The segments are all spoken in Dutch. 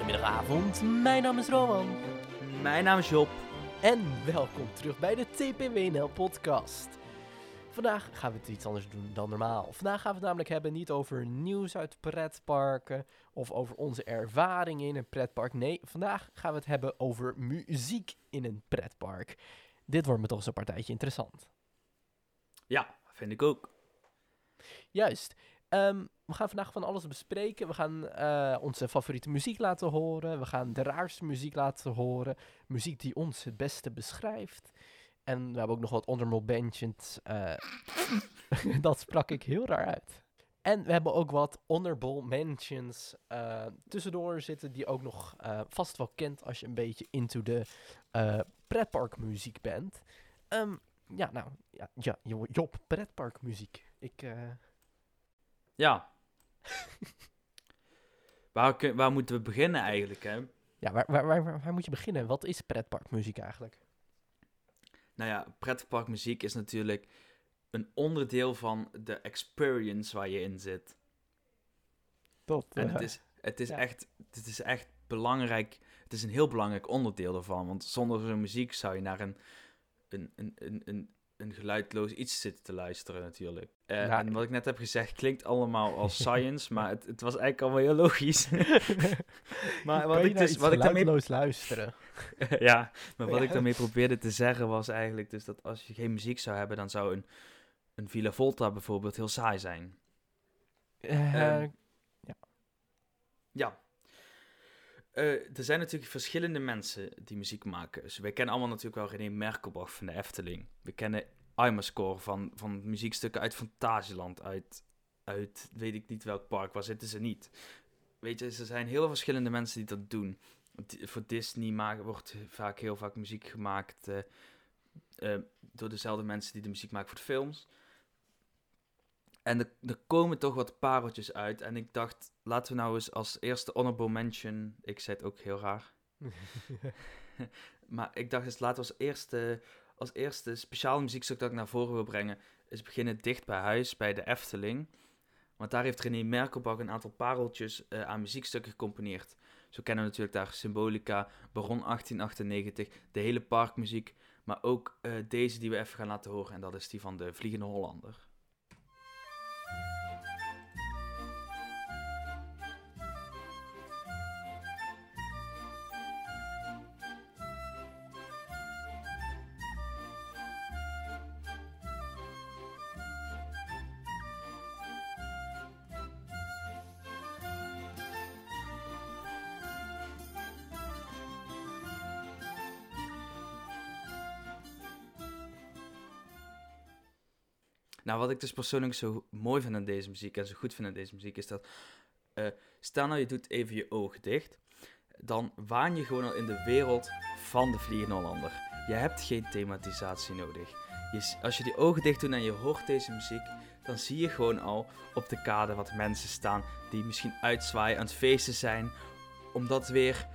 Een hele goede morgen, middag, avond. Mijn naam is Roman. Mijn naam is Job. En welkom terug bij de TPWNL podcast. Vandaag gaan we het iets anders doen dan normaal. Vandaag gaan we het namelijk hebben niet over nieuws uit pretparken of over onze ervaringen in een pretpark. Nee, vandaag gaan we het hebben over muziek in een pretpark. Dit wordt me toch zo'n partijtje interessant. Ja, vind ik ook. Juist. Ehm, we gaan vandaag van alles bespreken. We gaan eh, onze favoriete muziek laten horen. We gaan de raarste muziek laten horen. Muziek die ons het beste beschrijft. En we hebben ook nog wat honorable mentions. eh, dat sprak ik heel raar uit. En we hebben ook wat honorable mentions eh, tussendoor zitten die ook nog vast wel kent als je een beetje into de eh pretparkmuziek bent. Ehm, ja, nou, ja, ja, Jo- Job, pretparkmuziek. Ik, Ja. waar, waar moeten we beginnen eigenlijk, hè? ja, waar, waar, waar, waar, waar moet je beginnen? Wat is pretparkmuziek eigenlijk? Nou ja, pretparkmuziek is natuurlijk een onderdeel van de experience waar je in zit. Top. En het is, het is, ja. echt, het is echt belangrijk. Het is een heel belangrijk onderdeel ervan. Want zonder zo'n muziek zou je naar een, een, een, een, een, een geluidloos iets zitten te luisteren, natuurlijk. Eh, Ja. En wat ik net heb gezegd klinkt allemaal als science, maar het, het was eigenlijk allemaal heel logisch. maar wat ik, dus, wat ik daarmee luisteren. ja, maar wat Ja. ik daarmee probeerde te zeggen was eigenlijk dus dat als je geen muziek zou hebben, dan zou een, een Villa Volta bijvoorbeeld heel saai zijn. Eh, Ehm, Ja. Eh, er zijn natuurlijk verschillende mensen die muziek maken. Dus wij kennen allemaal natuurlijk wel René Merkelbach van de Efteling. We kennen Imascore van, van muziekstukken uit Fantasieland, uit, uit weet ik niet welk park, waar zitten ze niet. Weet je, er zijn heel verschillende mensen die dat doen. Voor Disney wordt vaak heel vaak muziek gemaakt eh, eh, door dezelfde mensen die de muziek maken voor de films. En er, er komen toch wat pareltjes uit. En ik dacht, laten we nou eens als eerste honorable mention... Ik zei het ook heel raar. maar ik dacht eens, laten we als eerste, als eerste speciale muziekstuk dat ik naar voren wil brengen... is beginnen dicht bij huis, bij de Efteling. Want daar heeft René Merkelbach een aantal pareltjes eh, aan muziekstukken gecomponeerd. Zo kennen we natuurlijk daar Symbolica, Baron 1898, de hele parkmuziek... Maar ook eh, deze die we even gaan laten horen. En dat is die van de Vliegende Hollander. え? Wat ik dus persoonlijk zo mooi vind aan deze muziek en zo goed vind aan deze muziek is dat. eh, stel nou, je doet even je ogen dicht. Dan waan je gewoon al in de wereld van de Vliegende Hollander. Je hebt geen thematisatie nodig. Je, als je die ogen dicht doet en je hoort deze muziek, dan zie je gewoon al op de kade wat mensen staan die misschien uitzwaaien aan het feesten zijn, omdat weer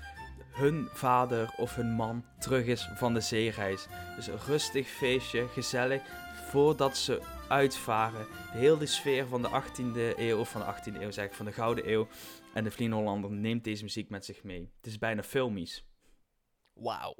hun vader of hun man terug is van de zeereis. Dus een rustig feestje, gezellig, voordat ze uitvaren. De hele sfeer van de 18e eeuw, of van de 18e eeuw zeg ik, van de Gouden Eeuw. En de Vliegende Hollander neemt deze muziek met zich mee. Het is bijna filmisch. Wauw.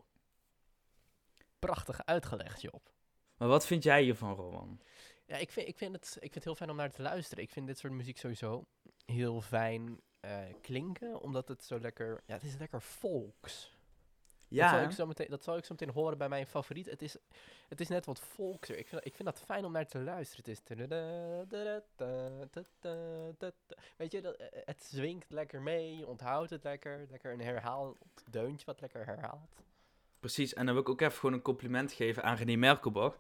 Prachtig uitgelegd, Job. Maar wat vind jij hiervan, Roman? Ja, ik vind, ik, vind het, ik vind het heel fijn om naar te luisteren. Ik vind dit soort muziek sowieso heel fijn eh, klinken, omdat het zo lekker... Ja, het is lekker volks. Dat, zal Ja, ik zo meteen, dat zal ik zo meteen horen bij mijn favoriet. Het is, het is net wat volkser. Ik vind, ik vind dat fijn om naar te luisteren. Het is... Weet je, dat, eh, het zwingt lekker mee, je onthoudt het lekker. Lekker een herhaald deuntje wat lekker herhaalt. precies. En dan wil ik ook even gewoon een compliment geven aan René Merkelbach.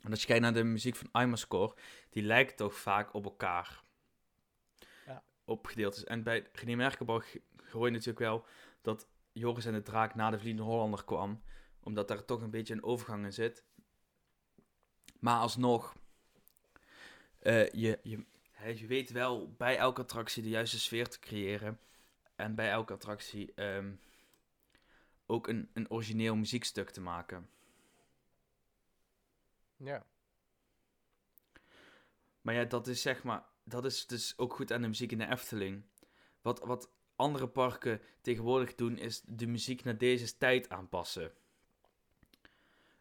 En als je kijkt naar de muziek van Imascore, die lijkt toch vaak op elkaar. Ja. Op gedeeltes. En bij René Merkelbach hoor je natuurlijk wel dat Joris en de Draak na de Vliegende Hollander kwam. Omdat daar toch een beetje een overgang in zit. Maar alsnog, eh, je, je, je weet wel bij elke attractie de juiste sfeer te creëren. En bij elke attractie ehm, ook een, een origineel muziekstuk te maken. Ja. Maar ja, dat is zeg maar, dat is dus ook goed aan de muziek in de Efteling. wat, wat andere parken tegenwoordig doen, is de muziek naar deze tijd aanpassen.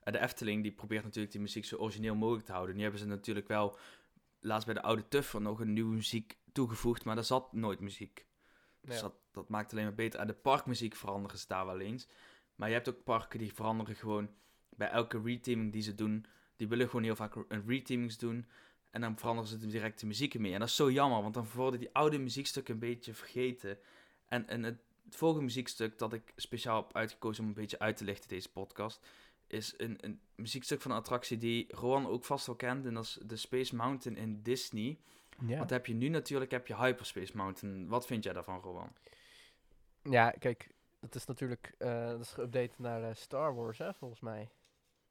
En de Efteling die probeert natuurlijk die muziek zo origineel mogelijk te houden. Nu hebben ze natuurlijk wel laatst bij de oude Tuffer nog een nieuwe muziek toegevoegd, maar daar zat nooit muziek. Dus Ja. dat, dat maakt alleen maar beter. En de parkmuziek veranderen ze daar wel eens. Maar je hebt ook parken die veranderen gewoon bij elke reteaming die ze doen. Die willen gewoon heel vaak een reteamings doen. En dan veranderen ze direct de muziek mee. En dat is zo jammer, want dan worden die oude muziekstukken een beetje vergeten. En, en het, het volgende muziekstuk dat ik speciaal heb uitgekozen om een beetje uit te lichten deze podcast, is een, een muziekstuk van een attractie die Rowan ook vast wel kent. En dat is de Space Mountain in Disney. Ja. Want heb je nu natuurlijk heb je Hyperspace Mountain. Wat vind jij daarvan, Rowan? ja, kijk, het is natuurlijk eh, dat is geüpdate naar eh, Star Wars, hè, volgens mij.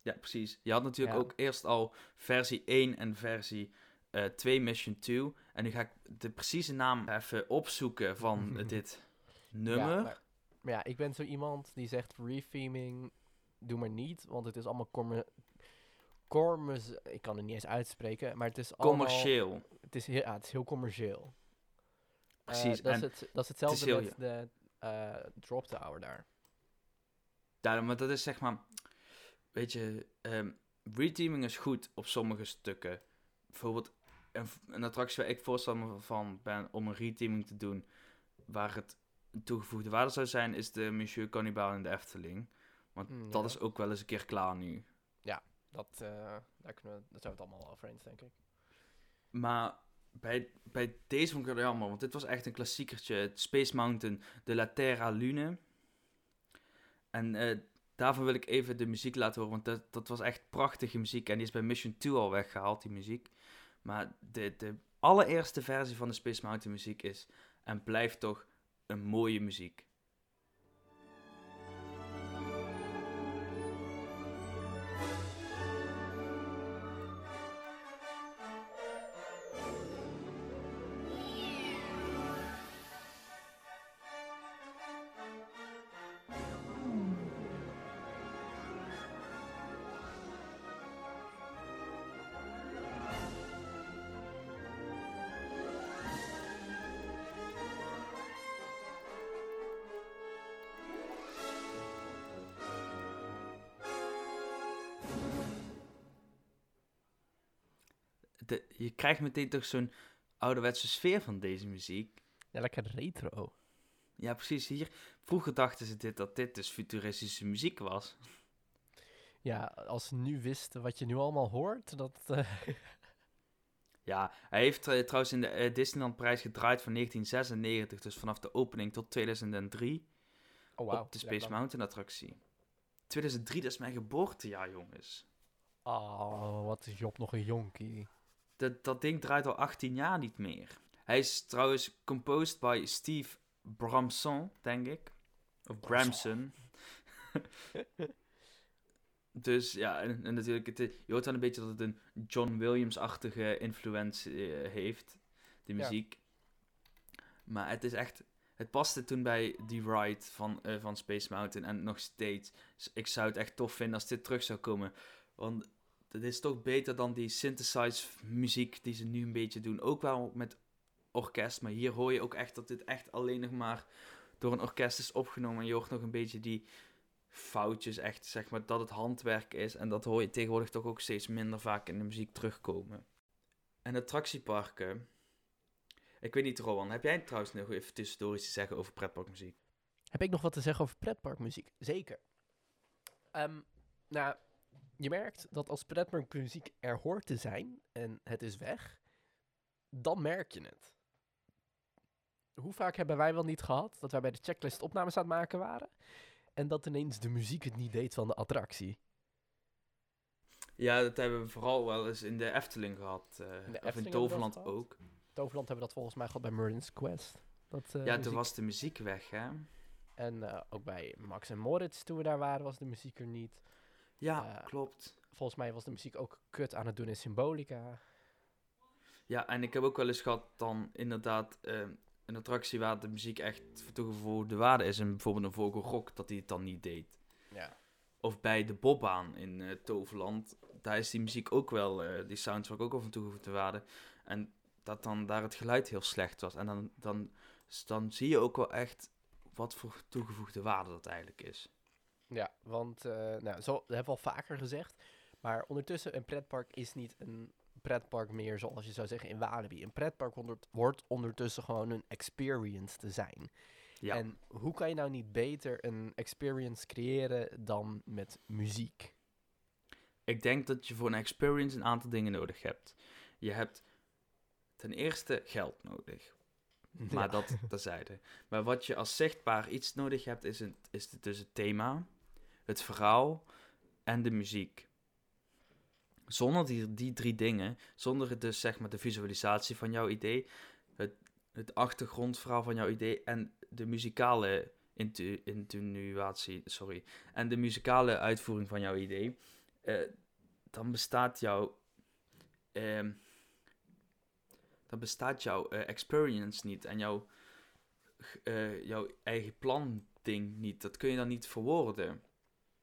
Ja, precies. Je had natuurlijk Ja. ook eerst al versie 1 en versie eh 2 Mission 2. En nu ga ik de precieze naam even opzoeken van dit nummer. Ja, maar, maar ja, ik ben zo iemand die zegt retheming, doe maar niet, want het is allemaal commer commerce, ik kan het niet eens uitspreken, maar het is allemaal, Commercieel. Het is heel, ja, het is heel commercieel. Eh, Precies. dat, en is het, dat is hetzelfde heel- met de eh, drop tower daar. Maar dat is zeg maar, weet je, ehm reteaming is goed op sommige stukken. Bijvoorbeeld een, een attractie waar ik voorstander van ben om een reteaming te doen, waar het toegevoegde waarde zou zijn, is de Monsieur Cannibal in de Efteling. Want Mm, dat ja. is ook wel eens een keer klaar nu. Dat, eh, daar, kunnen we, zijn we het allemaal over eens, denk ik. Maar bij, bij deze vond ik het jammer, want dit was echt een klassiekertje. Het Space Mountain de La Terra Lune. En eh, daarvan wil ik even de muziek laten horen, want dat, dat was echt prachtige muziek. En die is bij Mission 2 al weggehaald, die muziek. Maar de, de allereerste versie van de Space Mountain muziek is en blijft toch een mooie muziek. De, je krijgt meteen toch zo'n ouderwetse sfeer van deze muziek. Ja, lekker retro. Ja, precies. Hier, vroeger dachten ze dit, dat dit dus futuristische muziek was. Ja, als ze nu wisten wat je nu allemaal hoort, dat... eh, Ja, hij heeft eh, trouwens in de eh, Disneyland prijs gedraaid van 1996, dus vanaf de opening tot 2003 oh, wauw. op de Space Mountain attractie. 2003, dat is mijn geboortejaar, jongens. Oh, wat is Job nog een jonkie. Dat, dat ding draait al 18 jaar niet meer. Hij is trouwens composed by Steve Bramson, denk ik. Of Bramson. dus ja, en, en natuurlijk, het, je hoort dan een beetje dat het een John Williams-achtige influentie eh, heeft, de Ja. muziek. Maar het is echt, het paste toen bij die ride van, eh, van Space Mountain en nog steeds. Dus ik zou het echt tof vinden als dit terug zou komen. Want het is toch beter dan die synthesized muziek die ze nu een beetje doen. Ook wel met orkest, maar hier hoor je ook echt dat dit echt alleen nog maar door een orkest is opgenomen. En je hoort nog een beetje die foutjes, echt zeg maar, dat het handwerk is. En dat hoor je tegenwoordig toch ook steeds minder vaak in de muziek terugkomen. En attractieparken. Ik weet niet, Rowan, heb jij trouwens nog even tussendoor iets te zeggen over pretparkmuziek? Heb ik nog wat te zeggen over pretparkmuziek? Zeker. Ehm, nou, je merkt dat als pretparkmuziek er hoort te zijn en het is weg, dan merk je het. Hoe vaak hebben wij wel niet gehad dat wij bij de checklist opnames aan het maken waren en dat ineens de muziek het niet deed van de attractie? Ja, dat hebben we vooral wel eens in de Efteling gehad. eh, of Efteling in Toverland ook. Toverland hebben we dat volgens mij gehad bij Merlin's Quest. Dat, eh, ja, toen muziek. was de muziek weg, hè? En eh, ook bij Max en Moritz, toen we daar waren, was de muziek er niet. Ja, Eh, klopt. Volgens mij was de muziek ook kut aan het doen in Symbolica. Ja, en ik heb ook wel eens gehad dan inderdaad eh, een attractie waar de muziek echt voor toegevoegde waarde is. En bijvoorbeeld een Vogelrok, dat hij het dan niet deed. Ja. Of bij de Bobbaan in eh, Toverland, daar is die muziek ook wel, eh, die soundtrack ook wel van toegevoegde waarde. En dat dan daar het geluid heel slecht was. En dan, dan dan zie je ook wel echt wat voor toegevoegde waarde dat eigenlijk is. Ja, want, uh, nou, zo hebben we al vaker gezegd. Maar ondertussen, een pretpark is niet een pretpark meer zoals je zou zeggen in Walibi. Een pretpark wordt ondertussen gewoon een experience te zijn. Ja. En hoe kan je nou niet beter een experience creëren dan met muziek? Ik denk dat je voor een experience een aantal dingen nodig hebt. Je hebt ten eerste geld nodig. Maar dat terzijde. Maar wat je als zichtbaar iets nodig hebt, is, een, is dus het thema, het verhaal en de muziek. Zonder die, die drie dingen, zonder dus zeg maar de visualisatie van jouw idee, het, het achtergrondverhaal van jouw idee en de muzikale intu, sorry, en de muzikale uitvoering van jouw idee, uh, dan bestaat jouw, uh, dan bestaat jouw uh, experience niet en jouw, uh, jouw eigen plan ding niet. Dat kun je dan niet verwoorden.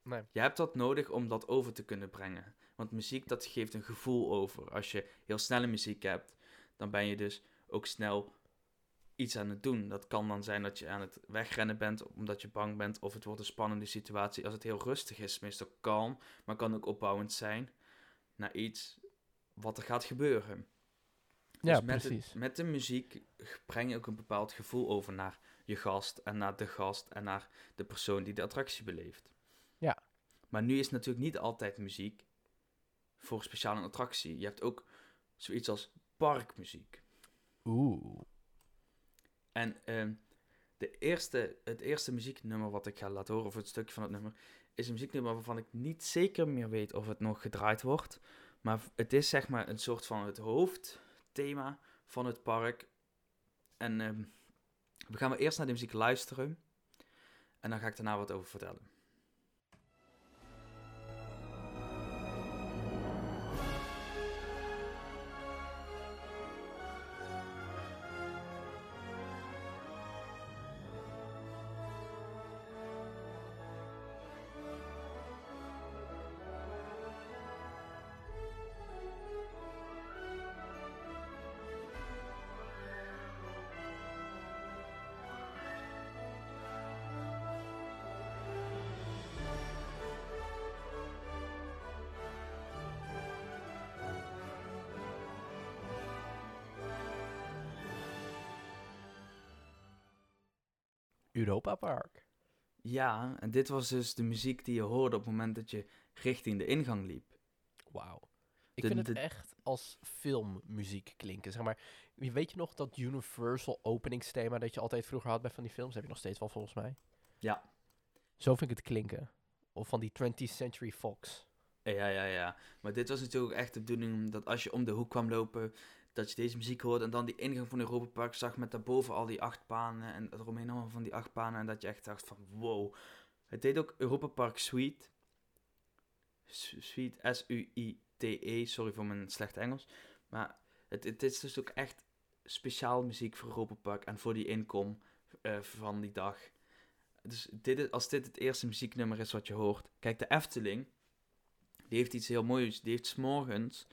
Nee. Je hebt dat nodig om dat over te kunnen brengen. Want muziek, dat geeft een gevoel over. Als je heel snelle muziek hebt, dan ben je dus ook snel iets aan het doen. Dat kan dan zijn dat je aan het wegrennen bent omdat je bang bent, of het wordt een spannende situatie. Als het heel rustig is, meestal kalm, maar kan ook opbouwend zijn naar iets wat er gaat gebeuren. Ja, dus met precies. De, met de muziek breng je ook een bepaald gevoel over naar je gast en naar de gast en naar de persoon die de attractie beleeft. Maar nu is natuurlijk niet altijd muziek voor een speciale attractie. Je hebt ook zoiets als parkmuziek. Oeh. En uh, de eerste, het eerste muzieknummer wat ik ga laten horen, of het stukje van het nummer, is een muzieknummer waarvan ik niet zeker meer weet of het nog gedraaid wordt. Maar het is zeg maar een soort van het hoofdthema van het park. En uh, we gaan maar eerst naar de muziek luisteren. En dan ga ik daarna wat over vertellen. Europa Park. Ja, en dit was dus de muziek die je hoorde op het moment dat je richting de ingang liep. Wauw. Ik vind het echt als filmmuziek klinken. Zeg maar, weet je nog dat Universal openingsthema dat je altijd vroeger had bij van die films? heb je nog steeds wel volgens mij. Ja. Zo vind ik het klinken. Of van die 20th Century Fox. Ja, ja, ja. Maar dit was natuurlijk echt de bedoeling dat als je om de hoek kwam lopen, dat je deze muziek hoorde en dan die ingang van Europa Park zag met daarboven al die acht panen en eromheen allemaal van die acht panen en dat je echt dacht van wow. Het deed ook Europa Park Suite. Suite, S-U-I-T-E, sorry voor mijn slecht Engels. Maar het, het is dus ook echt speciaal muziek voor Europa Park en voor die inkom uh, van die dag. Dus dit is, als dit het eerste muzieknummer is wat je hoort. Kijk, de Efteling, die heeft iets heel moois. Die heeft s'morgens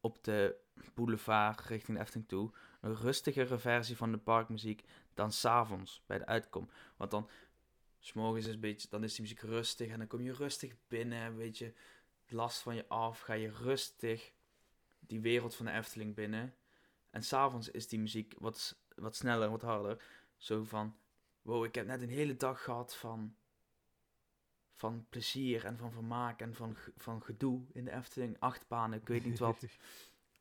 op de boulevard richting de Efteling toe een rustigere versie van de parkmuziek dan s'avonds bij de uitkom. Want dan, s'morgens is beetje, dan is die muziek rustig en dan kom je rustig binnen, een beetje last van je af, ga je rustig die wereld van de Efteling binnen. En s'avonds is die muziek wat, wat sneller, wat harder. Zo van, wow, ik heb net een hele dag gehad van, van plezier en van vermaak en van, van gedoe in de Efteling. Achtbanen, ik weet niet wat.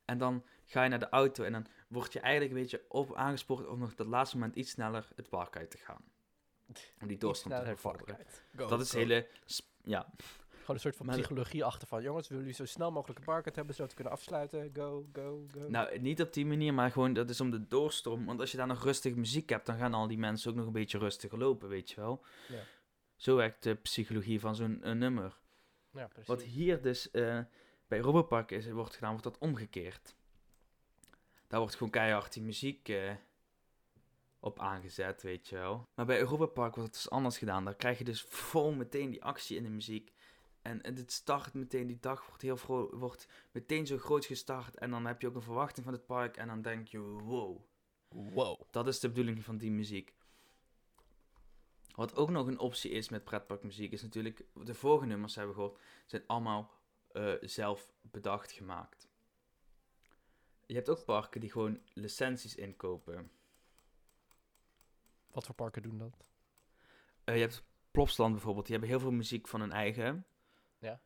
En dan ga je naar de auto en dan word je eigenlijk een beetje op aangespoord om nog dat laatste moment iets sneller het park uit te gaan. Om die doorstand te bevorderen. Dat is hele, ja. Gewoon een soort van psychologie achter van, jongens, willen jullie zo snel mogelijk het park uit hebben, zodat we kunnen afsluiten? Go, go, go. Nou, niet op die manier, maar gewoon, dat is om de doorstroom. Want als je daar nog rustig muziek hebt, dan gaan al die mensen ook nog een beetje rustiger lopen, weet je wel. Ja. Zo werkt de psychologie van zo'n nummer. Ja, precies. Wat hier dus... Uh, bij Robberpark is, wordt gedaan, wordt dat omgekeerd. Daar wordt gewoon keihard die muziek uh, op aangezet, weet je wel. Maar bij Europa Park wordt het dus anders gedaan. Daar krijg je dus vol meteen die actie in de muziek. En, en het start meteen, die dag wordt, heel wordt meteen zo groot gestart. En dan heb je ook een verwachting van het park. En dan denk je, wow. Wow. Dat is de bedoeling van die muziek. Wat ook nog een optie is met pretparkmuziek, is natuurlijk, de vorige nummers hebben we gehoord, zijn allemaal eh, zelf bedacht gemaakt. Je hebt ook parken die gewoon licenties inkopen. Wat voor parken doen dat? Eh, je hebt Plopsland bijvoorbeeld, die hebben heel veel muziek van hun eigen. Ja.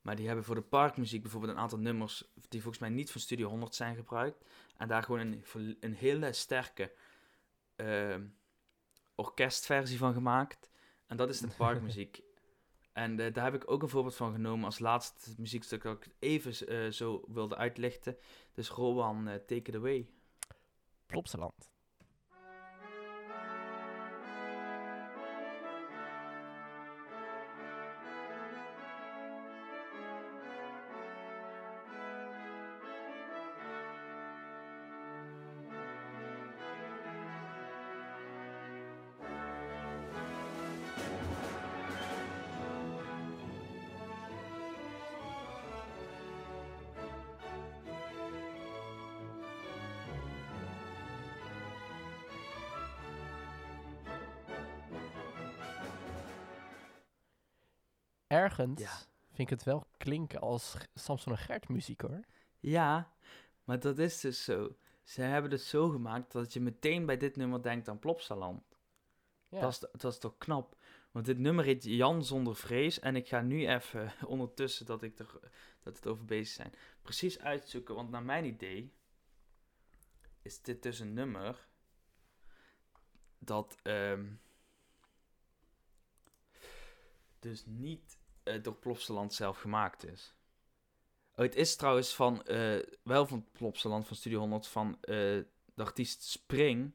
Maar die hebben voor de parkmuziek bijvoorbeeld een aantal nummers die volgens mij niet van Studio 100 zijn gebruikt. En daar gewoon een, een hele sterke eh, orkestversie van gemaakt. En dat is de parkmuziek. en eh, daar heb ik ook een voorbeeld van genomen als laatste muziekstuk dat ik even eh, zo wilde uitlichten. Dus Rowan, eh, Take It Away. Plopsaland. Ergens Ja. vind ik het wel klinken als Samson en Gert muziek hoor. Ja, maar dat is dus zo. Ze hebben het zo gemaakt dat je meteen bij dit nummer denkt aan Plopsaland. Ja. Dat, is, dat is toch knap? Want dit nummer heet Jan zonder vrees. En ik ga nu even ondertussen dat, ik er, dat het over bezig zijn. Precies uitzoeken. Want naar mijn idee is dit dus een nummer dat ehm, dus niet eh, door Plopsaland zelf gemaakt is. Oh, het is trouwens van, eh, wel van Plopsaland, van Studio 100, van eh, de artiest Spring.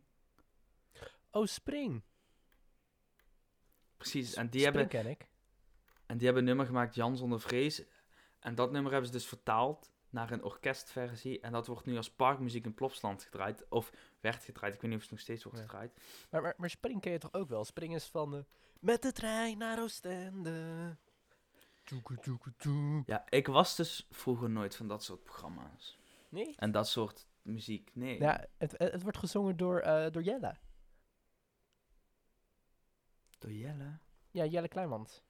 Oh, Spring. Precies, en die, Spring hebben, ken ik. en die hebben een nummer gemaakt, Jan zonder vrees. En dat nummer hebben ze dus vertaald naar een orkestversie. En dat wordt nu als parkmuziek in Plopsland gedraaid. Of werd gedraaid, ik weet niet of het nog steeds wordt Ja. gedraaid. Maar, maar, maar Spring ken je toch ook wel? Spring is van met de trein naar Oostende. Ja, ik was dus vroeger nooit van dat soort programma's. Nee? En dat soort muziek, nee. Ja, het, het, wordt gezongen door, eh, door Jelle. Door Jelle? Ja, Jelle Kleinmans.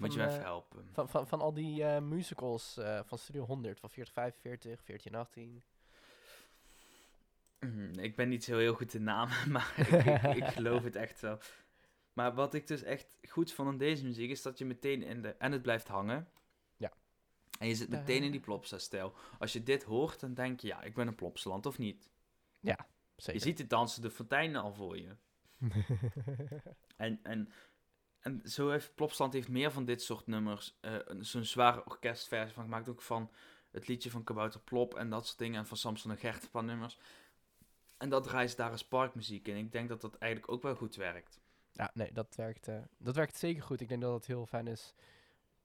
Moet je me even eh, helpen. Van, van, van al die eh, musicals eh, van Studio 100, van 4045, 1418. Mhm, Ik ben niet zo heel goed in namen, maar ik, ik, ik geloof het echt wel. Maar wat ik dus echt goed vond aan deze muziek is dat je meteen in de... En het blijft hangen. Ja. En je zit meteen in die Plopsa-stijl. Als je dit hoort, dan denk je, ja, ik ben een Plopsaland of niet. Zeker. Je ziet de dansende fonteinen al voor je. En, en, en zo heeft Plopsaland heeft meer van dit soort nummers. eh, een- Zo'n zware orkestversie van gemaakt. Ook van het liedje van Kabouter Plop en dat soort dingen. En van Samson en Gert een paar nummers. En dat draait daar als parkmuziek in. Ik denk dat dat eigenlijk ook wel goed werkt. Ja, nee, dat werkt, eh, dat werkt zeker goed. Ik denk dat het heel fijn is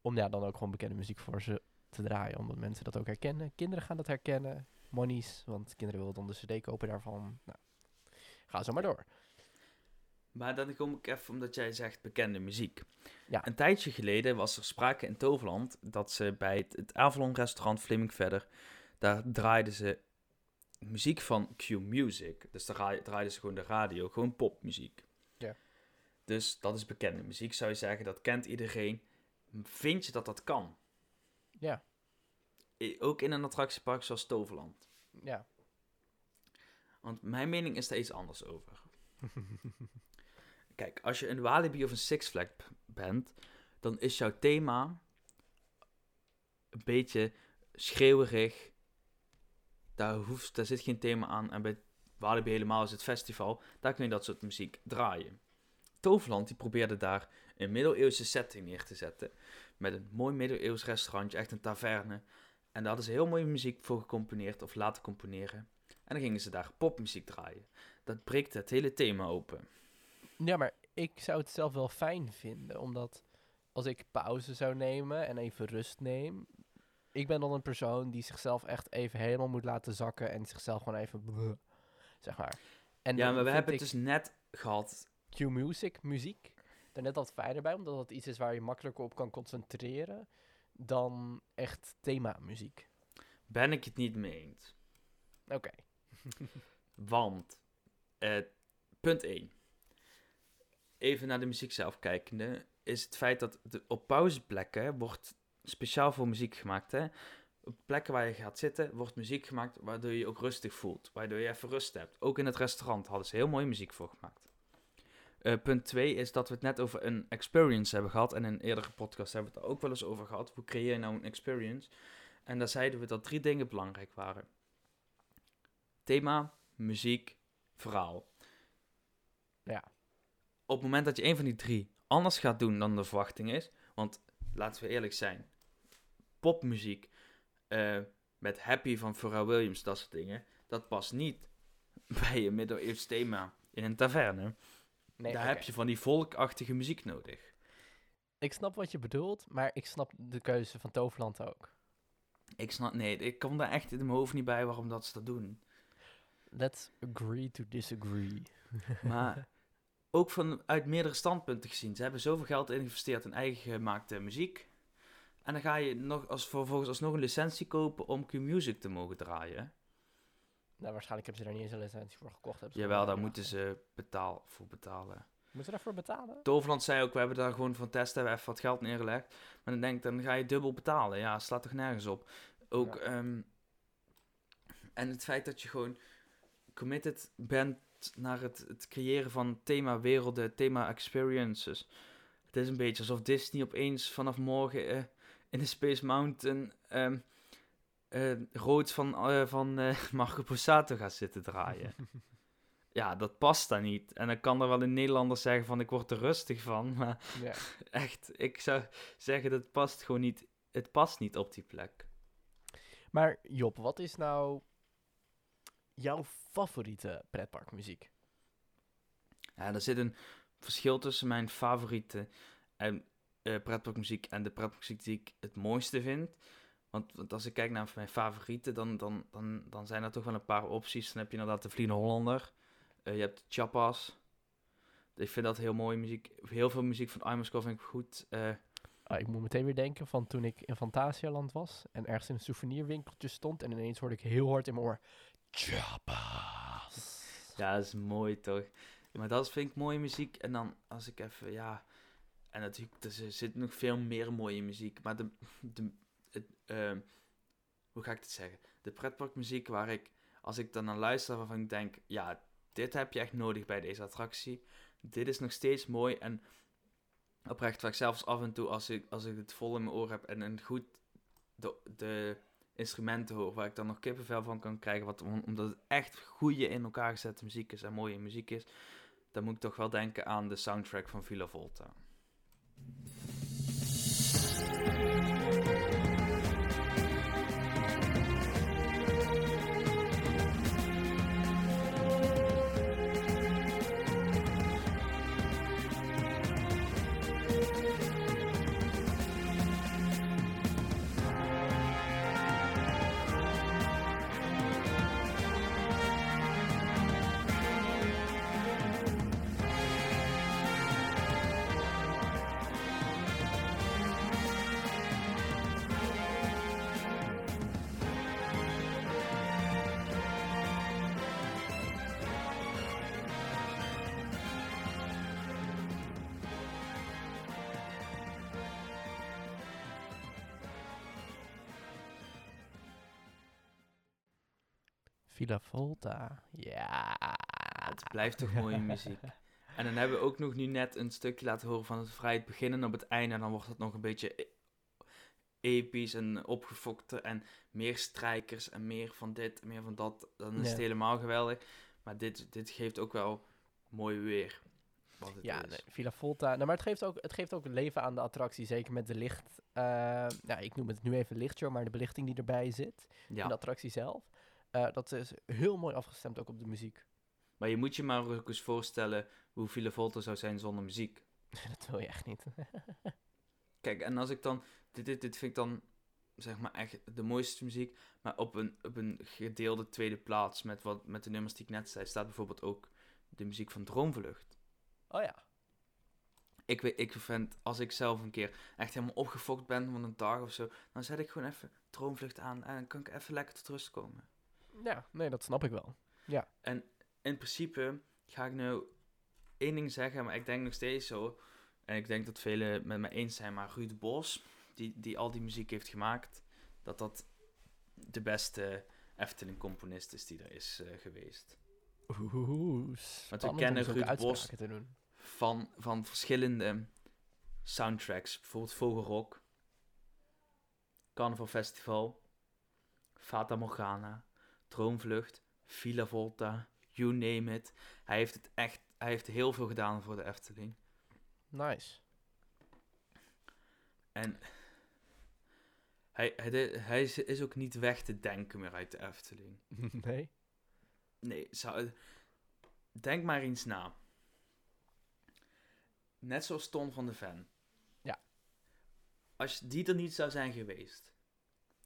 om ja, dan ook gewoon bekende muziek voor ze te draaien. Omdat mensen dat ook herkennen. Kinderen gaan dat herkennen. Monies, want kinderen willen dan de cd kopen daarvan. Nou, ga zo maar door. Maar dan kom ik even omdat jij zegt bekende muziek. Ja. Een tijdje geleden was er sprake in Toverland dat ze bij het, het Avalon restaurant Fleming Verder, daar draaiden ze muziek van Q Music. Dus daar ra- draaiden ze gewoon de radio, gewoon popmuziek. Dus dat is bekende muziek, zou je zeggen, dat kent iedereen. Vind je dat dat kan? Ja, Ook in een attractiepark zoals Toverland. ja. Want mijn mening is daar iets anders over. Kijk, als je een Walibi of een Six Flag bent, dan is jouw thema een beetje schreeuwerig. Daar, hoeft, daar zit geen thema aan. En bij Walibi helemaal is het festival. Daar kun je dat soort muziek draaien. Toverland die probeerde daar een middeleeuwse setting neer te zetten. Met een mooi middeleeuws restaurantje, echt een taverne. En daar hadden ze heel mooie muziek voor gecomponeerd of laten componeren. En dan gingen ze daar popmuziek draaien. Dat breekt het hele thema open. Ja, maar ik zou het zelf wel fijn vinden, omdat als ik pauze zou nemen en even rust neem, ik ben dan een persoon die zichzelf echt even helemaal moet laten zakken en zichzelf gewoon even, zeg maar. En ja, maar we hebben het dus net gehad. Q-music, muziek, er net wat fijner bij, omdat het iets is waar je makkelijker op kan concentreren dan echt thema muziek. Ben ik het niet mee eens. Oké. Want, eh, punt 1. Even naar de muziek zelf kijkende, is het feit dat de, op pauzeplekken wordt speciaal voor muziek gemaakt. Hè? Op plekken waar je gaat zitten, wordt muziek gemaakt waardoor je je ook rustig voelt. Waardoor je even rust hebt. Ook in het restaurant hadden ze heel mooie muziek voor gemaakt. Eh, punt 2 is dat we het net over een experience hebben gehad. En in een eerdere podcast hebben we het er ook wel eens over gehad. Hoe creëer je nou een experience? En daar zeiden we dat drie dingen belangrijk waren: thema, muziek, verhaal. Ja. Op het moment dat je een van die drie anders gaat doen dan de verwachting is, want laten we eerlijk zijn, popmuziek eh, met Happy van Pharrell Williams, dat soort dingen, dat past niet bij een middeleeuws thema in een taverne. Nee, Daar heb je van die volkachtige muziek nodig. Ik snap wat je bedoelt, maar ik snap de keuze van Toverland ook. Ik snap, nee, ik kom daar echt in mijn hoofd niet bij waarom dat ze dat doen. Let's agree to disagree. Maar ook vanuit meerdere standpunten gezien. Ze hebben zoveel geld geïnvesteerd in eigen gemaakte muziek. En dan ga je nog als, vervolgens alsnog een licentie kopen om Q-Music te mogen draaien. Nou, waarschijnlijk hebben ze daar niet eens een licentie voor gekocht. Hebben Jawel, daar moeten ze betaal, voor betalen. Moeten ze daarvoor betalen? Toverland zei ook, we hebben daar gewoon van testen, hebben we even wat geld neergelegd. Maar dan denk ik, dan ga je dubbel betalen. Ja, slaat toch nergens op. Ook, Ja. ehm, en het feit dat je gewoon committed bent naar het, het creëren van thema werelden, thema experiences. Het is een beetje alsof Disney opeens vanaf morgen eh, in de Space Mountain ehm eh, rood van, eh, van eh, Marco Borsato gaat zitten draaien. ja, dat past daar niet. En dan kan er wel een Nederlander zeggen van ik word er rustig van. Maar ja. echt, ik zou zeggen dat past gewoon niet. Het past niet op die plek. Maar Job, wat is nou jouw favoriete pretparkmuziek? Ja, er zit een verschil tussen mijn favoriete en, pretparkmuziek en de pretparkmuziek die ik het mooiste vind. Want, want als ik kijk naar mijn favorieten, dan, dan, dan, dan zijn er toch wel een paar opties. Dan heb je inderdaad de Vliegende Hollander. Eh, je hebt Chappas. Ik vind dat heel mooie muziek. Heel veel muziek van Imersko vind ik goed. Eh, Ah, ik moet meteen weer denken van toen ik in Fantasialand was en ergens in een souvenirwinkeltje stond en ineens hoorde ik heel hard in mijn oor Chappas. Ja, dat is mooi toch? Maar dat vind ik mooie muziek. En dan als ik even, ja. En natuurlijk, er zi- zit nog veel meer mooie muziek. Maar de. de het, ehm, hoe ga ik het zeggen? De pretparkmuziek waar ik. Als ik dan naar luister, waarvan ik denk. Ja, dit heb je echt nodig bij deze attractie. Dit is nog steeds mooi. En oprecht, waar ik zelfs af en toe, als ik, als ik het vol in mijn oor heb. En een goed. De, de instrumenten hoor, waar ik dan nog kippenvel van kan krijgen, wat, om- omdat het echt goede in elkaar gezette muziek is en mooie muziek is, dan moet ik toch wel denken aan de soundtrack van Villa Volta. Villa Volta. Ja. Het blijft toch mooie muziek. En dan hebben we ook nog nu net een stukje laten horen van het vrij het begin en op het einde. En dan wordt het nog een beetje e- episch en opgefokter en meer strijkers en meer van dit en meer van dat. Dan is Ja. het helemaal geweldig. Maar dit, dit geeft ook wel mooi weer. Wat het Ja, is. nee, Villa Volta. Nou, maar het geeft, ook, het geeft ook leven aan de attractie, zeker met de licht. nou, ik noem het nu even lichtshow, maar de belichting die erbij zit in ja. de attractie zelf. Eh, dat is heel mooi afgestemd ook op de muziek. Maar je moet je maar ook eens voorstellen hoe Villa Volta zou zijn zonder muziek. dat wil je echt niet. Kijk, en als ik dan... Dit, dit, dit vind ik dan, zeg maar, echt de mooiste muziek. Maar op een, op een gedeelde tweede plaats met, wat, met de nummers die ik net zei... staat bijvoorbeeld ook de muziek van Droomvlucht. oh ja. Ik, weet, ik vind, als ik zelf een keer echt helemaal opgefokt ben van een dag of zo... dan zet ik gewoon even Droomvlucht aan en dan kan ik even lekker tot rust komen. Ja, nee, dat snap ik wel. Ja. En in principe ga ik nou één ding zeggen, maar ik denk nog steeds zo. En ik denk dat velen het met me eens zijn, maar Ruud Bos, die, die al die muziek heeft gemaakt, dat dat de beste Efteling-componist is die er is eh, geweest. Oeh, spannend om kennen Ruud Bos. Van, van verschillende soundtracks, bijvoorbeeld Vogelrok, Carnaval Festival, Fata Morgana, Droomvlucht, Villa Volta, you name it. Hij heeft het echt, hij heeft heel veel gedaan voor de Efteling. Nice. En hij, hij, hij is, is ook niet weg te denken meer uit de Efteling. nee? Nee, zou, denk maar eens na. Net zoals Ton van de Ven. Ja. Als die er niet zou zijn geweest,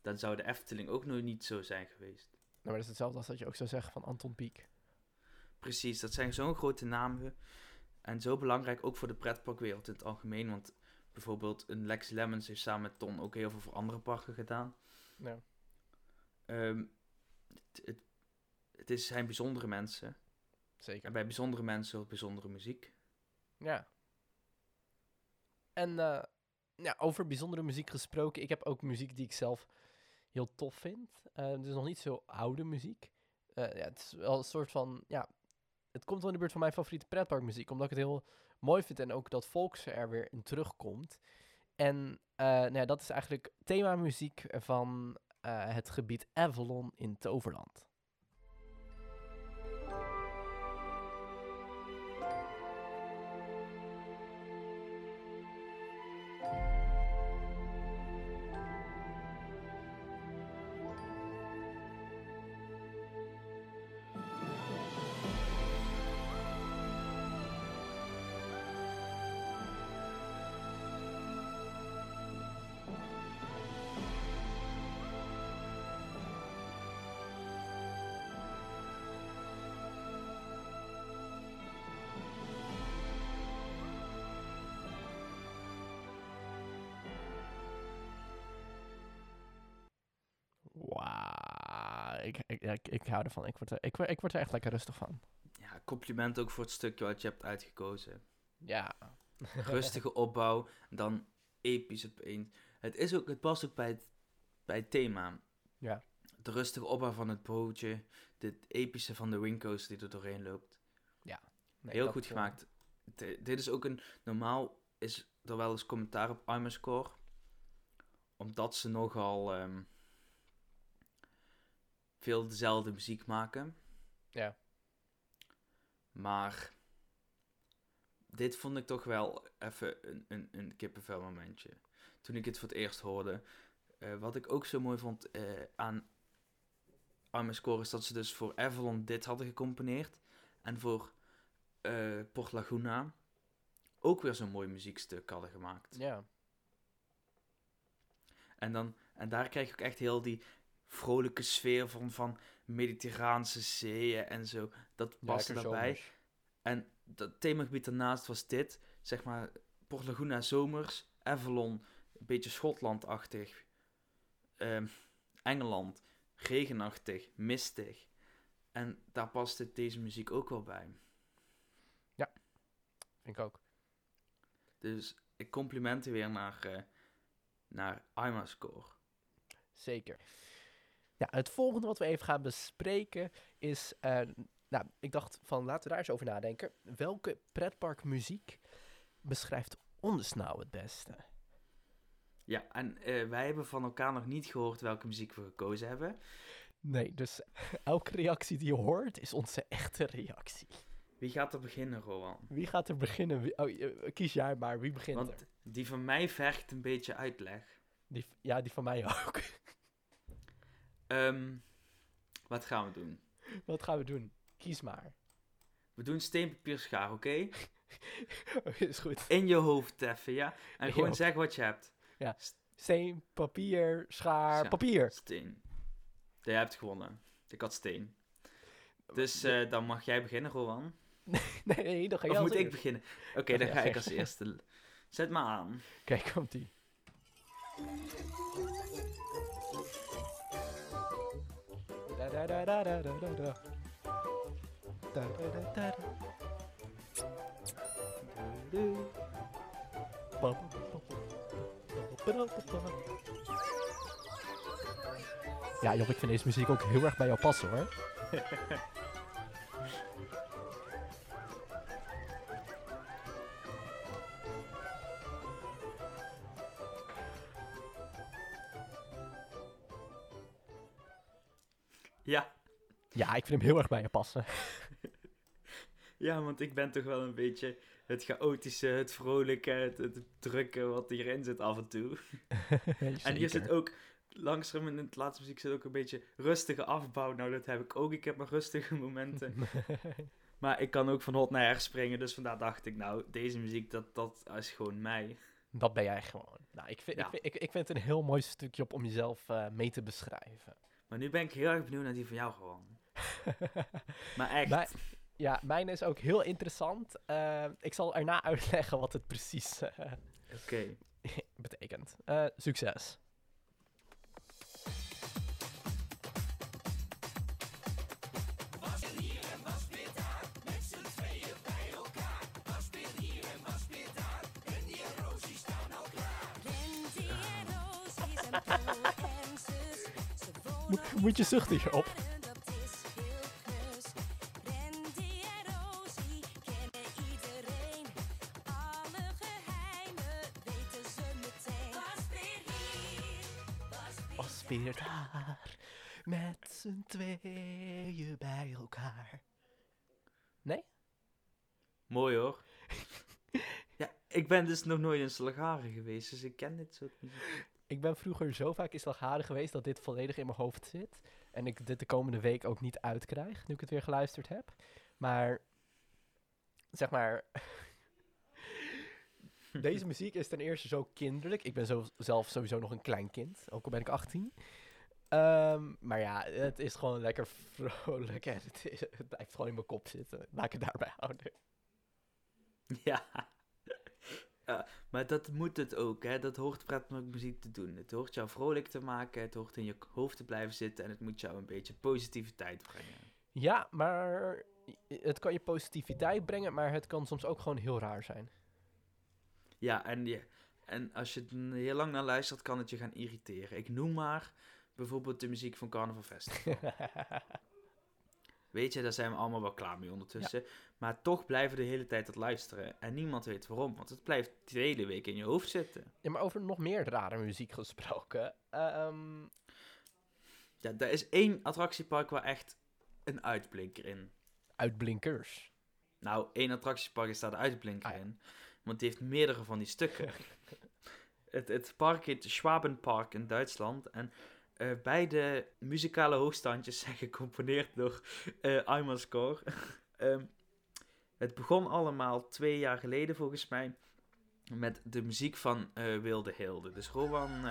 dan zou de Efteling ook nog niet zo zijn geweest. Nou, maar dat is hetzelfde als dat je ook zou zeggen van Anton Pieck. Precies, dat zijn zo'n grote namen. En zo belangrijk ook voor de pretparkwereld in het algemeen. Want bijvoorbeeld een Lex Lemmens heeft samen met Ton ook heel veel voor andere parken gedaan. Ja. Ehm, het, het, het is, zijn bijzondere mensen. Zeker. En bij bijzondere mensen bijzondere muziek. Ja. En ja, over bijzondere muziek gesproken, ik heb ook muziek die ik zelf heel tof vind. Eh het is nog niet zo oude muziek. Eh, ja, het is wel een soort van, ja, het komt wel in de buurt van mijn favoriete pretparkmuziek, omdat ik het heel mooi vind en ook dat Volks er weer in terugkomt. En eh, nou ja, dat is eigenlijk themamuziek van het gebied Avalon in Toverland. Ik, ik, ik, ik hou ervan. Ik word, er, ik, ik word er echt lekker rustig van. Ja, compliment ook voor het stukje wat je hebt uitgekozen. Ja. Rustige opbouw, dan episch opeens. Het, is ook, het past ook bij het, bij het thema. Ja. De rustige opbouw van het bootje, dit epische van de wingcoast die er doorheen loopt. Nee, Heel goed eh, gemaakt. Dit is ook een... Normaal is er wel eens commentaar op Imascore. Omdat ze nogal ehm, veel dezelfde muziek maken. Ja. Maar dit vond ik toch wel even een, een, een kippenvel momentje. Toen ik het voor het eerst hoorde. Eh, wat ik ook zo mooi vond eh, aan Imascore is dat ze dus voor Avalon dit hadden gecomponeerd. En voor eh, Port Laguna ook weer zo'n mooi muziekstuk hadden gemaakt. Ja. En, dan, en daar krijg je ook echt heel die vrolijke sfeer van, van mediterraanse zeeën en zo. Dat Ja, paste lekker daarbij. zomers. En dat themagebied daarnaast was dit, zeg maar, Port Laguna zomers, Avalon, een beetje Schotlandachtig, ehm, Engeland, regenachtig, mistig. En daar paste deze muziek ook wel bij. Vind ik ook. Dus ik complimenten weer naar, eh naar Imascore. Zeker. Ja, het volgende wat we even gaan bespreken is... eh, nou, ik dacht van, laten we daar eens over nadenken. Welke pretparkmuziek beschrijft ons nou het beste? Ja, en eh, wij hebben van elkaar nog niet gehoord welke muziek we gekozen hebben. Nee, dus elke reactie die je hoort is onze echte reactie. Wie gaat er beginnen, Rowan? Wie gaat er beginnen? Oh, eh, kies jij maar, wie begint Want er? die van mij vergt een beetje uitleg. Die, ja, die van mij ook. Ehm, wat gaan we doen? Wat gaan we doen? Kies maar. We doen steen, papier, schaar, oké? is goed. In je hoofd even, ja? En je gewoon hoofd. zeg wat je hebt. Steen, papier, schaar, Ja. papier. Steen. Jij hebt gewonnen. Ik had steen. Dus eh, dan mag jij beginnen, Rowan. Nee, dan ga je Of moet ik eerst. beginnen? Oké, dan ja, ga ik als eerste. Zet me aan. Kijk, komt Ja, Job, ik vind deze muziek ook heel erg bij jou passen hoor. Ja. Ja, ik vind hem heel erg bij je passen. ja, want ik ben toch wel een beetje het chaotische, het vrolijke, het, het drukke wat hierin zit af en toe. En hier zit ook, langzaam in het laatste muziek zit ook een beetje rustige afbouw. Nou, dat heb ik ook. Ik heb mijn rustige momenten. Maar ik kan ook van hot naar her springen. Dus vandaar dacht ik, nou, deze muziek, dat, dat is gewoon mij. Dat ben jij gewoon. Nou, ik vind, Ja. ik, vind- ik, ik vind het een heel mooi stukje op om jezelf eh, mee te beschrijven. Maar nu ben ik heel erg benieuwd naar die van jou gewoon. Maar echt. Mijn- ja, mijn is ook heel interessant. Eh, ik zal erna uitleggen wat het precies eh, Oké. betekent. Eh, succes. Weten ze meteen. Was weer hier, was weer Was weer daar, met z'n tweeën bij elkaar. Nee? Mooi hoor. ja, ik ben dus nog nooit in Slagaren geweest, dus ik ken dit soort muziek. Ik ben vroeger zo vaak in Slagharen geweest dat dit volledig in mijn hoofd zit. En ik dit de komende week ook niet uitkrijg, nu ik het weer geluisterd heb. Maar, zeg maar... Deze muziek is ten eerste zo kinderlijk. Ik ben zo, zelf sowieso nog een klein kind, ook al ben ik 18. Ehm, maar ja, het is gewoon lekker vrolijk en het, is- het blijft gewoon in mijn kop zitten. Laat ik het daarbij houden. Ja. Ja, maar dat moet het ook, hè. Dat hoort muziek te doen. Het hoort jou vrolijk te maken, het hoort in je hoofd te blijven zitten en het moet jou een beetje positiviteit brengen. Ja, maar het kan je positiviteit brengen, maar het kan soms ook gewoon heel raar zijn. Ja, en, je, en als je er heel lang naar luistert, kan het je gaan irriteren. Ik noem maar bijvoorbeeld de muziek van Carnival Festival. Weet je, daar zijn we allemaal wel klaar mee ondertussen. Maar toch blijven we de hele tijd het luisteren. En niemand weet waarom, want het blijft de hele week in je hoofd zitten. Ja, maar over nog meer rare muziek gesproken. ehm, Ja, er is één attractiepark waar echt een uitblinker in. uitblinkers. Nou, één attractiepark is daar de uitblinker Ah, ja. in. Want die heeft meerdere van die stukken. het, het park heet Schwabenpark in Duitsland. En eh, beide muzikale hoogstandjes zijn gecomponeerd door eh Eimerscore. Ehm, het begon allemaal twee jaar geleden volgens mij. Met de muziek van eh, Wilde Hilde. Dus Rowan...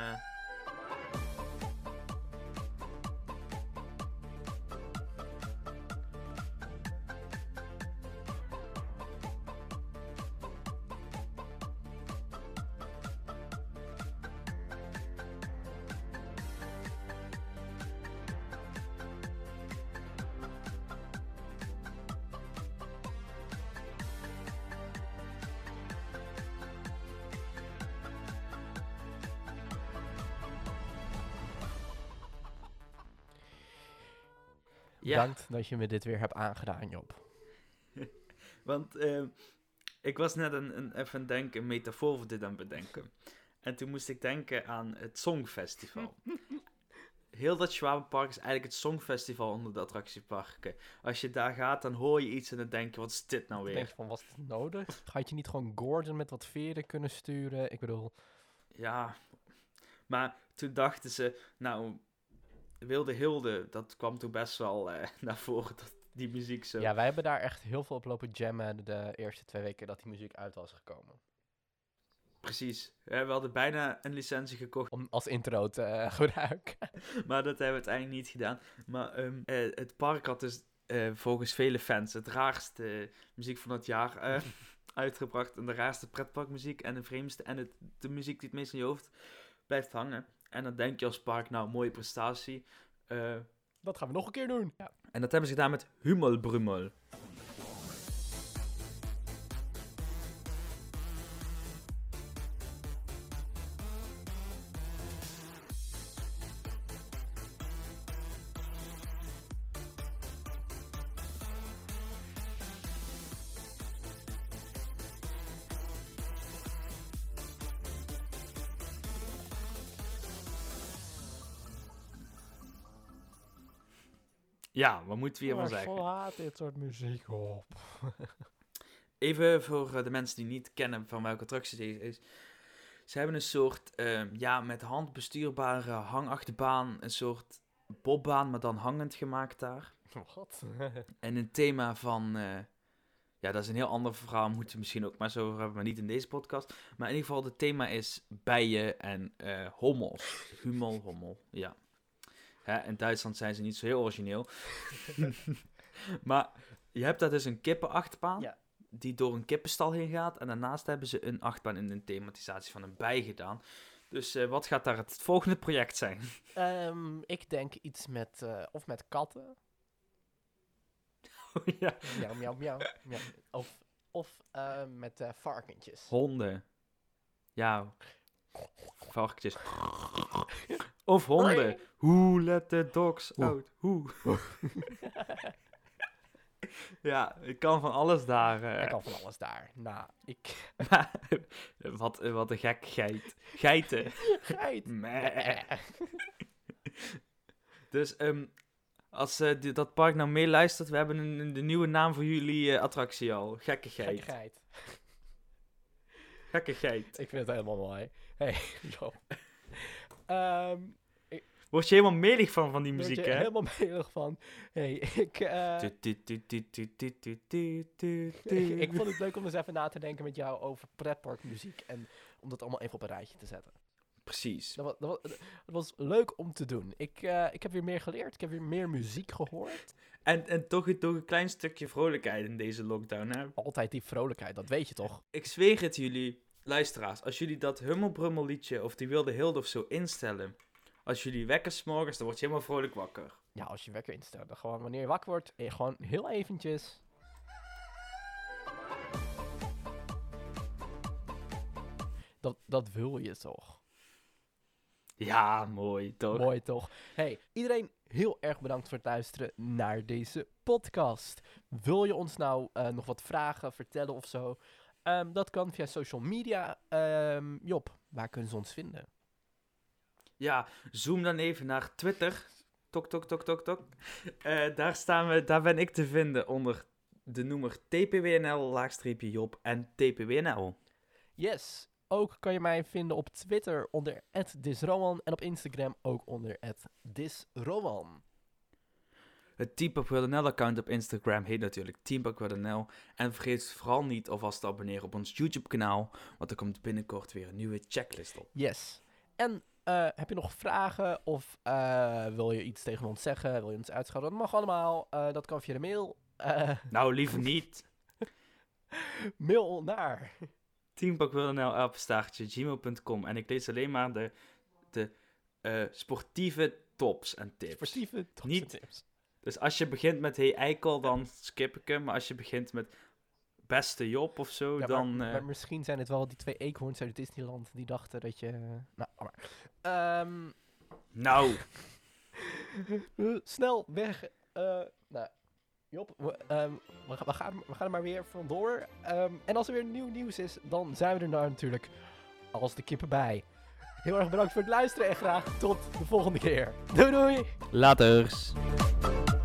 ja, Bedankt dat je me dit weer hebt aangedaan, Job. Want eh, ik was net een, een, even denken, een metafoor voor dit aan het bedenken. En toen moest ik denken aan het Songfestival. Heel dat Schwabenpark is eigenlijk het Songfestival onder de attractieparken. Als je daar gaat, dan hoor je iets en dan denk je, wat is dit nou Dan denk weer? je van, was het nodig? Had je niet gewoon Gordon met wat veren kunnen sturen? Ik bedoel, Ja, maar toen dachten ze, nou, Wilde Hilde, dat kwam toen best wel eh, naar voren, dat, die muziek zo. ja, wij hebben daar echt heel veel op lopen jammen de eerste twee weken dat die muziek uit was gekomen. Precies. We hadden bijna een licentie gekocht Om als intro te eh, gebruiken. Maar dat hebben we uiteindelijk niet gedaan. Maar ehm, eh, het park had dus volgens vele fans het raarste muziek van het jaar uitgebracht. En de raarste pretparkmuziek en de vreemdste. En het, de muziek die het meest in je hoofd blijft hangen. En dan denk je als park, nou, mooie prestatie. Eh, Dat gaan we nog een keer doen. Ja. En dat hebben ze gedaan met Hummelbrummel. Ja, wat moeten we hiervan zeggen? haat dit soort muziek op. Even voor eh, de mensen die niet kennen van welke attractie deze is. Ze hebben een soort, ehm, ja, met hand bestuurbare hangachterbaan. Een soort bobbaan, maar dan hangend gemaakt daar. Wat? En een thema van, eh, ja, dat is een heel ander verhaal. Moeten we misschien ook maar zo over hebben, maar niet in deze podcast. Maar in ieder geval, het thema is bijen en eh, hommels. Hummel, hommel, ja. Hè, in Duitsland zijn ze niet zo heel origineel. maar je hebt daar dus een kippenachtbaan. Ja. Die door een kippenstal heen gaat. En daarnaast hebben ze een achtbaan in een thematisatie van een bij gedaan. Dus eh, wat gaat daar het volgende project zijn? Ehm, ik denk iets met, eh, of met katten. ja. Miauw, miauw, miauw. Of, of eh, met varkentjes. Honden. Ja. Varkentjes. Of honden. Who let the dogs Hoe. out? Hoe? ja, ik kan van alles daar. eh. Ik kan van alles daar. Nou, ik... wat, wat een gek geit. Geiten. Geit. Dus ehm, als eh, die- dat park nou meeluistert, we hebben een, een- de nieuwe naam voor jullie eh, attractie al. Gekke geit. Gekkigheid. Gekke geit. Ik vind het helemaal mooi. Hey, zo. Ehm, word je helemaal melig van, van die muziek, hè? helemaal melig van. Hey, ik, ik, vond het leuk om eens even na te denken met jou over pretparkmuziek. En om dat allemaal even op een rijtje te zetten. Precies. Dat was, dat was, was leuk om te doen. Ik, eh, ik heb weer meer geleerd. Ik heb weer meer muziek gehoord. En, en toch, toch een klein stukje vrolijkheid in deze lockdown, hè? Altijd die vrolijkheid, dat weet je toch? Ik zweer het jullie luisteraars. Als jullie dat Hummelbrummel liedje of die Wilde Hilde of zo instellen. Als jullie wekken 's morgens, dan word je helemaal vrolijk wakker. Ja, als je wekker instelt. Dan gewoon wanneer je wakker wordt, eh, gewoon heel eventjes. Dat, dat wil je toch? Ja, mooi, toch? Mooi toch? Hey, iedereen heel erg bedankt voor het luisteren naar deze podcast. Wil je ons nou eh, nog wat vragen, vertellen of zo? Ehm, dat kan via social media. Ehm, Job, waar kunnen ze ons vinden? Ja, zoom dan even naar Twitter. Tok, tok, tok, tok, tok. Eh, daar, staan we, daar ben ik te vinden onder de noemer TPWNL, laagstreepje Job en TPWNL. Yes, ook kan je mij vinden op Twitter onder @disrowan en op Instagram ook onder @disrowan. Het Teampark.nl account op Instagram heet natuurlijk Teampark.nl. En vergeet vooral niet alvast te abonneren op ons YouTube kanaal, want er komt binnenkort weer een nieuwe checklist op. Yes. En eh, heb je nog vragen of eh, wil je iets tegen ons zeggen? Wil je ons uitschouwen? Dat mag allemaal. Eh, dat kan via de mail. Nou, liever niet. mail naar. Teampark.nl, apenstaartje, gmail.com. En ik lees alleen maar de, de sportieve tops en tips. Sportieve tips en tips. Dus als je begint met hey eikel, dan skip ik hem. Maar als je begint met beste Job of zo, Ja, dan... maar, eh, maar misschien zijn het wel die twee eekhoorns uit Disneyland die dachten dat je... Nou, maar. Ehm, Nou, eh, snel weg. eh, nou, Job, we, ehm, we, gaan- we, gaan, we gaan er maar weer vandoor. Ehm, en als er weer nieuw nieuws is, dan zijn we er nou natuurlijk als de kippen bij. Heel erg bedankt voor het luisteren en graag tot de volgende keer. Doei doei! laters. Thank you.